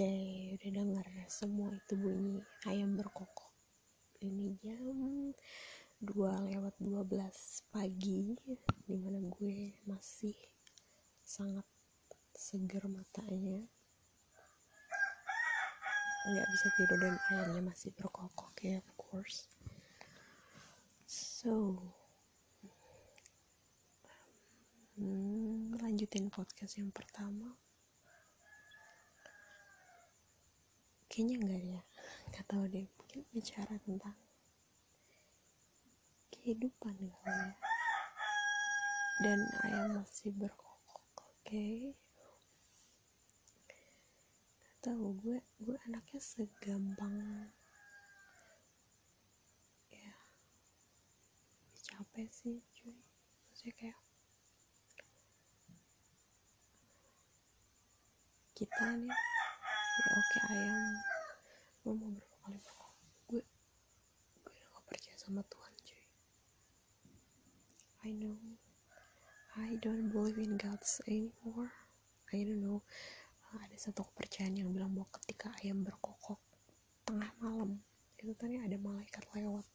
Oke, udah dengar semua itu bunyi ayam berkokok. Ini jam 2 lewat 12 pagi di mana gue masih sangat seger matanya. Nggak bisa tidur dan ayamnya masih berkokok ya of course. So hmm, lanjutin podcast yang pertama kayaknya enggak ya nggak tahu deh mungkin bicara tentang kehidupan kali ya dan ayam masih berkokok oke okay? nggak tahu gue gue anaknya segampang ya capek sih cuy maksudnya kayak kita nih ya oke ayam. Lo mau berapa kali gue gue udah gak percaya sama Tuhan cuy. I know. I don't believe in God anymore. I don't know. Uh, ada satu kepercayaan yang bilang bahwa ketika ayam berkokok tengah malam itu tadi ada malaikat lewat.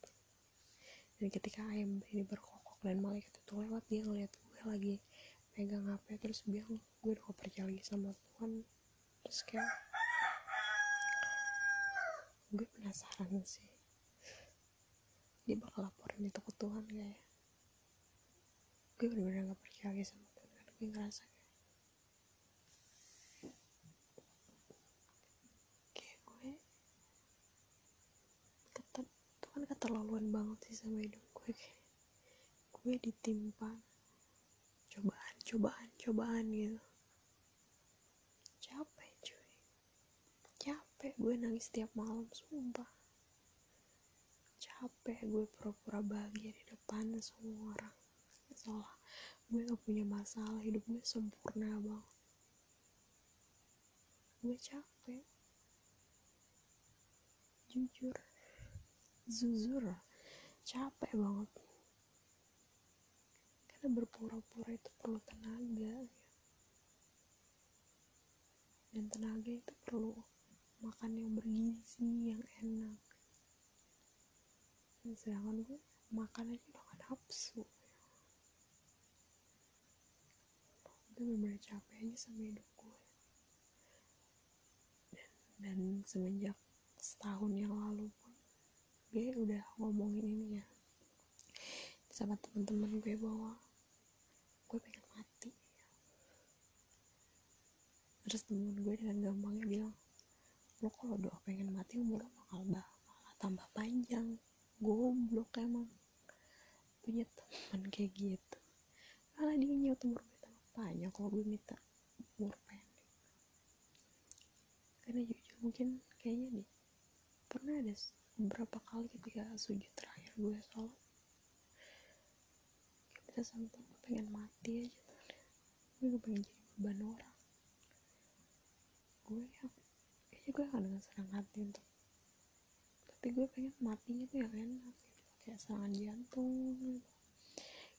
Dan ketika ayam ini berkokok dan malaikat itu lewat dia ngeliat gue lagi pegang HP terus bilang gue udah gak percaya lagi sama Tuhan. Terus kayak gue penasaran sih. Dia bakal laporin itu ke Tuhan gak ya? Gue bener-bener gak percaya lagi sama Tuhan. Karena gue ngerasa kayak gue kata, Tuhan keterlaluan banget sih sama hidup gue. Kayak gue ditimpa. Cobaan cobaan cobaan gitu capek cuy capek gue nangis setiap malam sumpah. Capek gue pura-pura bahagia di depan semua orang. Seolah gue gak punya masalah hidup gue sempurna banget. Gue capek. Jujur. Jujur. Capek banget. Karena berpura-pura itu perlu tenaga dan tenaga itu perlu makan yang bergizi yang enak. Dan sedangkan gue makan aja udah gak nafsu. Gue bener-bener capek aja sama hidup gue dan, semenjak setahun yang lalu pun gue udah ngomongin ini ya sama teman-teman gue bahwa gue pengen mati. Terus temen gue dengan gampangnya bilang lo kalau doa pengen mati umur lo bakal malah tambah panjang. Goblok emang. Punya teman kayak gitu. Malah dia nyaut umur gue tambah panjang kalau gue minta umur pendek. Karena jujur mungkin kayaknya nih pernah ada beberapa kali ketika sujud terakhir gue sholat. Bisa sampai pengen mati aja. Tuh gue pengen jadi beban orang. Gue kayaknya gue akan dengan senang hati untuk tapi gue pengen matinya tuh yang enak gitu kayak serangan jantung. Gitu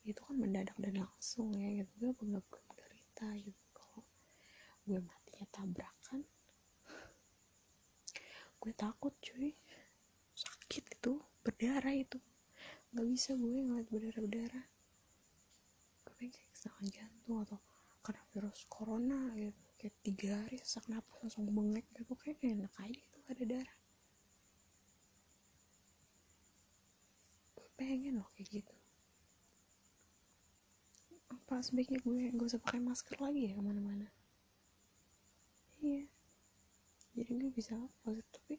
itu kan mendadak dan langsung ya gitu. Gue nggak menderita gitu. Kalau gue matinya tabrakan gue takut cuy. Sakit itu berdarah itu. Nggak bisa gue ngeliat berdarah berdarah gue pengen kayak serangan jantung atau karena virus corona gitu kayak tiga hari sesak napas langsung bengek gitu. Kayak enak aja gitu ada darah. Pengen loh kayak gitu. Apa sebaiknya gue gak usah pakai masker lagi ya ke mana-mana? Iya. Jadi gue bisa positif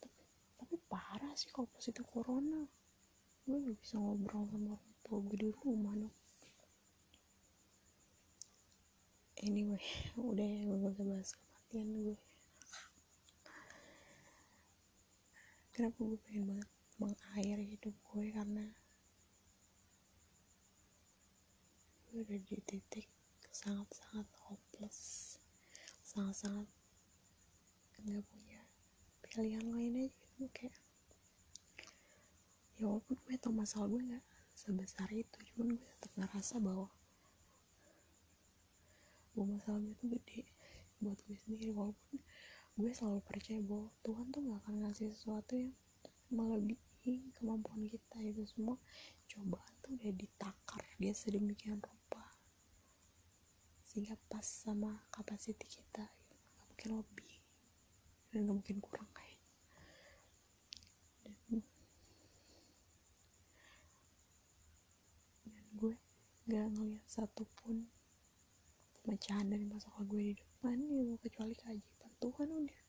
tapi tapi, tapi parah sih kalau positif corona. Gue gak bisa ngobrol sama orang tua gue di rumah dong anyway udah ya gue gak bahas kematian gue kenapa gue pengen banget mengakhiri hidup gue karena gue udah di titik sangat-sangat hopeless. Sangat-sangat nggak punya pilihan lain aja. Gitu kayak ya walaupun gue tau masalah gue nggak sebesar itu cuman gue tetap ngerasa bahwa gue tuh gede buat gue sendiri walaupun gue selalu percaya bahwa Tuhan tuh gak akan ngasih sesuatu yang melebihi kemampuan kita itu semua cobaan tuh udah ditakar dia sedemikian rupa. Sehingga pas sama kapasiti kita gak mungkin lebih dan gak mungkin kurang kayak. Dan, dan gue gak ngeliat satupun pemecahan dari masalah gue di depan gitu kecuali keajaiban Tuhan udah.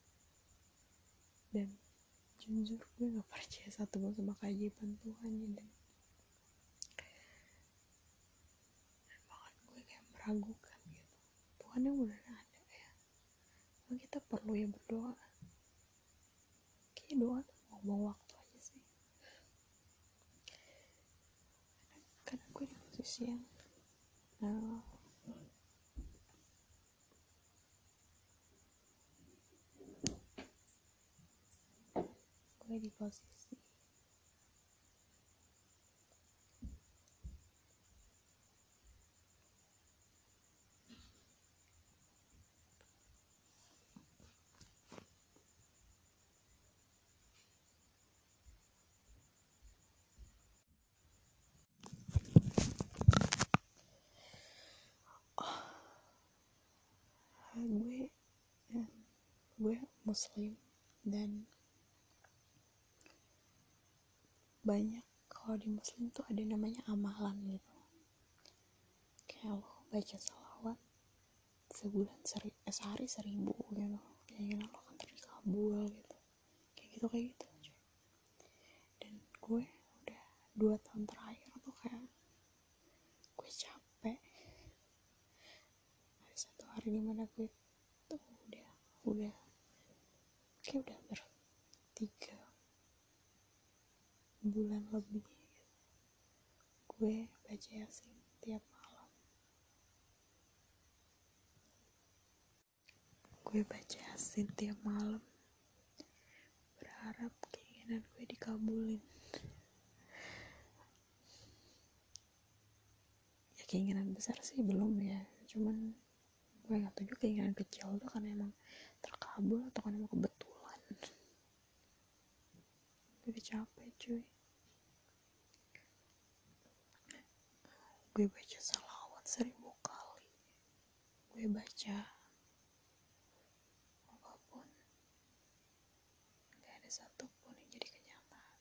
Dan jujur gue gak percaya satu pun sama keajaiban Tuhan ya dan. Dan bahkan gue kayak meragukan gitu. Tuhan yang udah ada ya. Emang kita perlu ya berdoa. Kayak doa ngomong waktu aja sih. Karena gue di posisi yang uh, gue di posisi gue eh, gue muslim dan banyak kalau di muslim tuh ada namanya amalan gitu. Kayak lo baca salawat sebulan seri, eh, sehari seribu gitu. Keinginan lo akan terkabul gitu. Kayak gitu kayak gitu cuy dan gue udah dua tahun terakhir tuh kayak gue capek. Ada satu hari di mana gue tuh udah udah kayak udah bertiga bulan lebih gue baca yasin tiap malam. Gue baca yasin tiap malam. Berharap keinginan gue dikabulin. Ya keinginan besar sih belum ya. Cuman gue gak tahu juga keinginan kecil tuh kan emang terkabul atau kan emang kebetulan. Gue capek cuy gue baca salawat seribu kali. Gue baca apa pun. Gak ada satupun yang jadi kenyataan.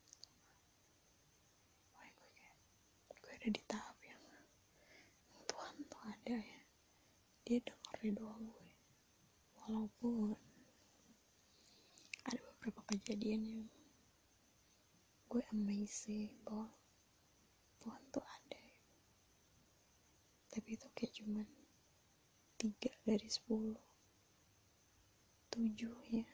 Makanya gue kayak gue ada di tahap yang Tuhan tuh ada ya. Dia dengerin doa gue. Walaupun ada beberapa kejadian yang gue amazing bahwa Tuhan tuh ada tapi itu kayak cuman tiga dari sepuluh. Tujuh ya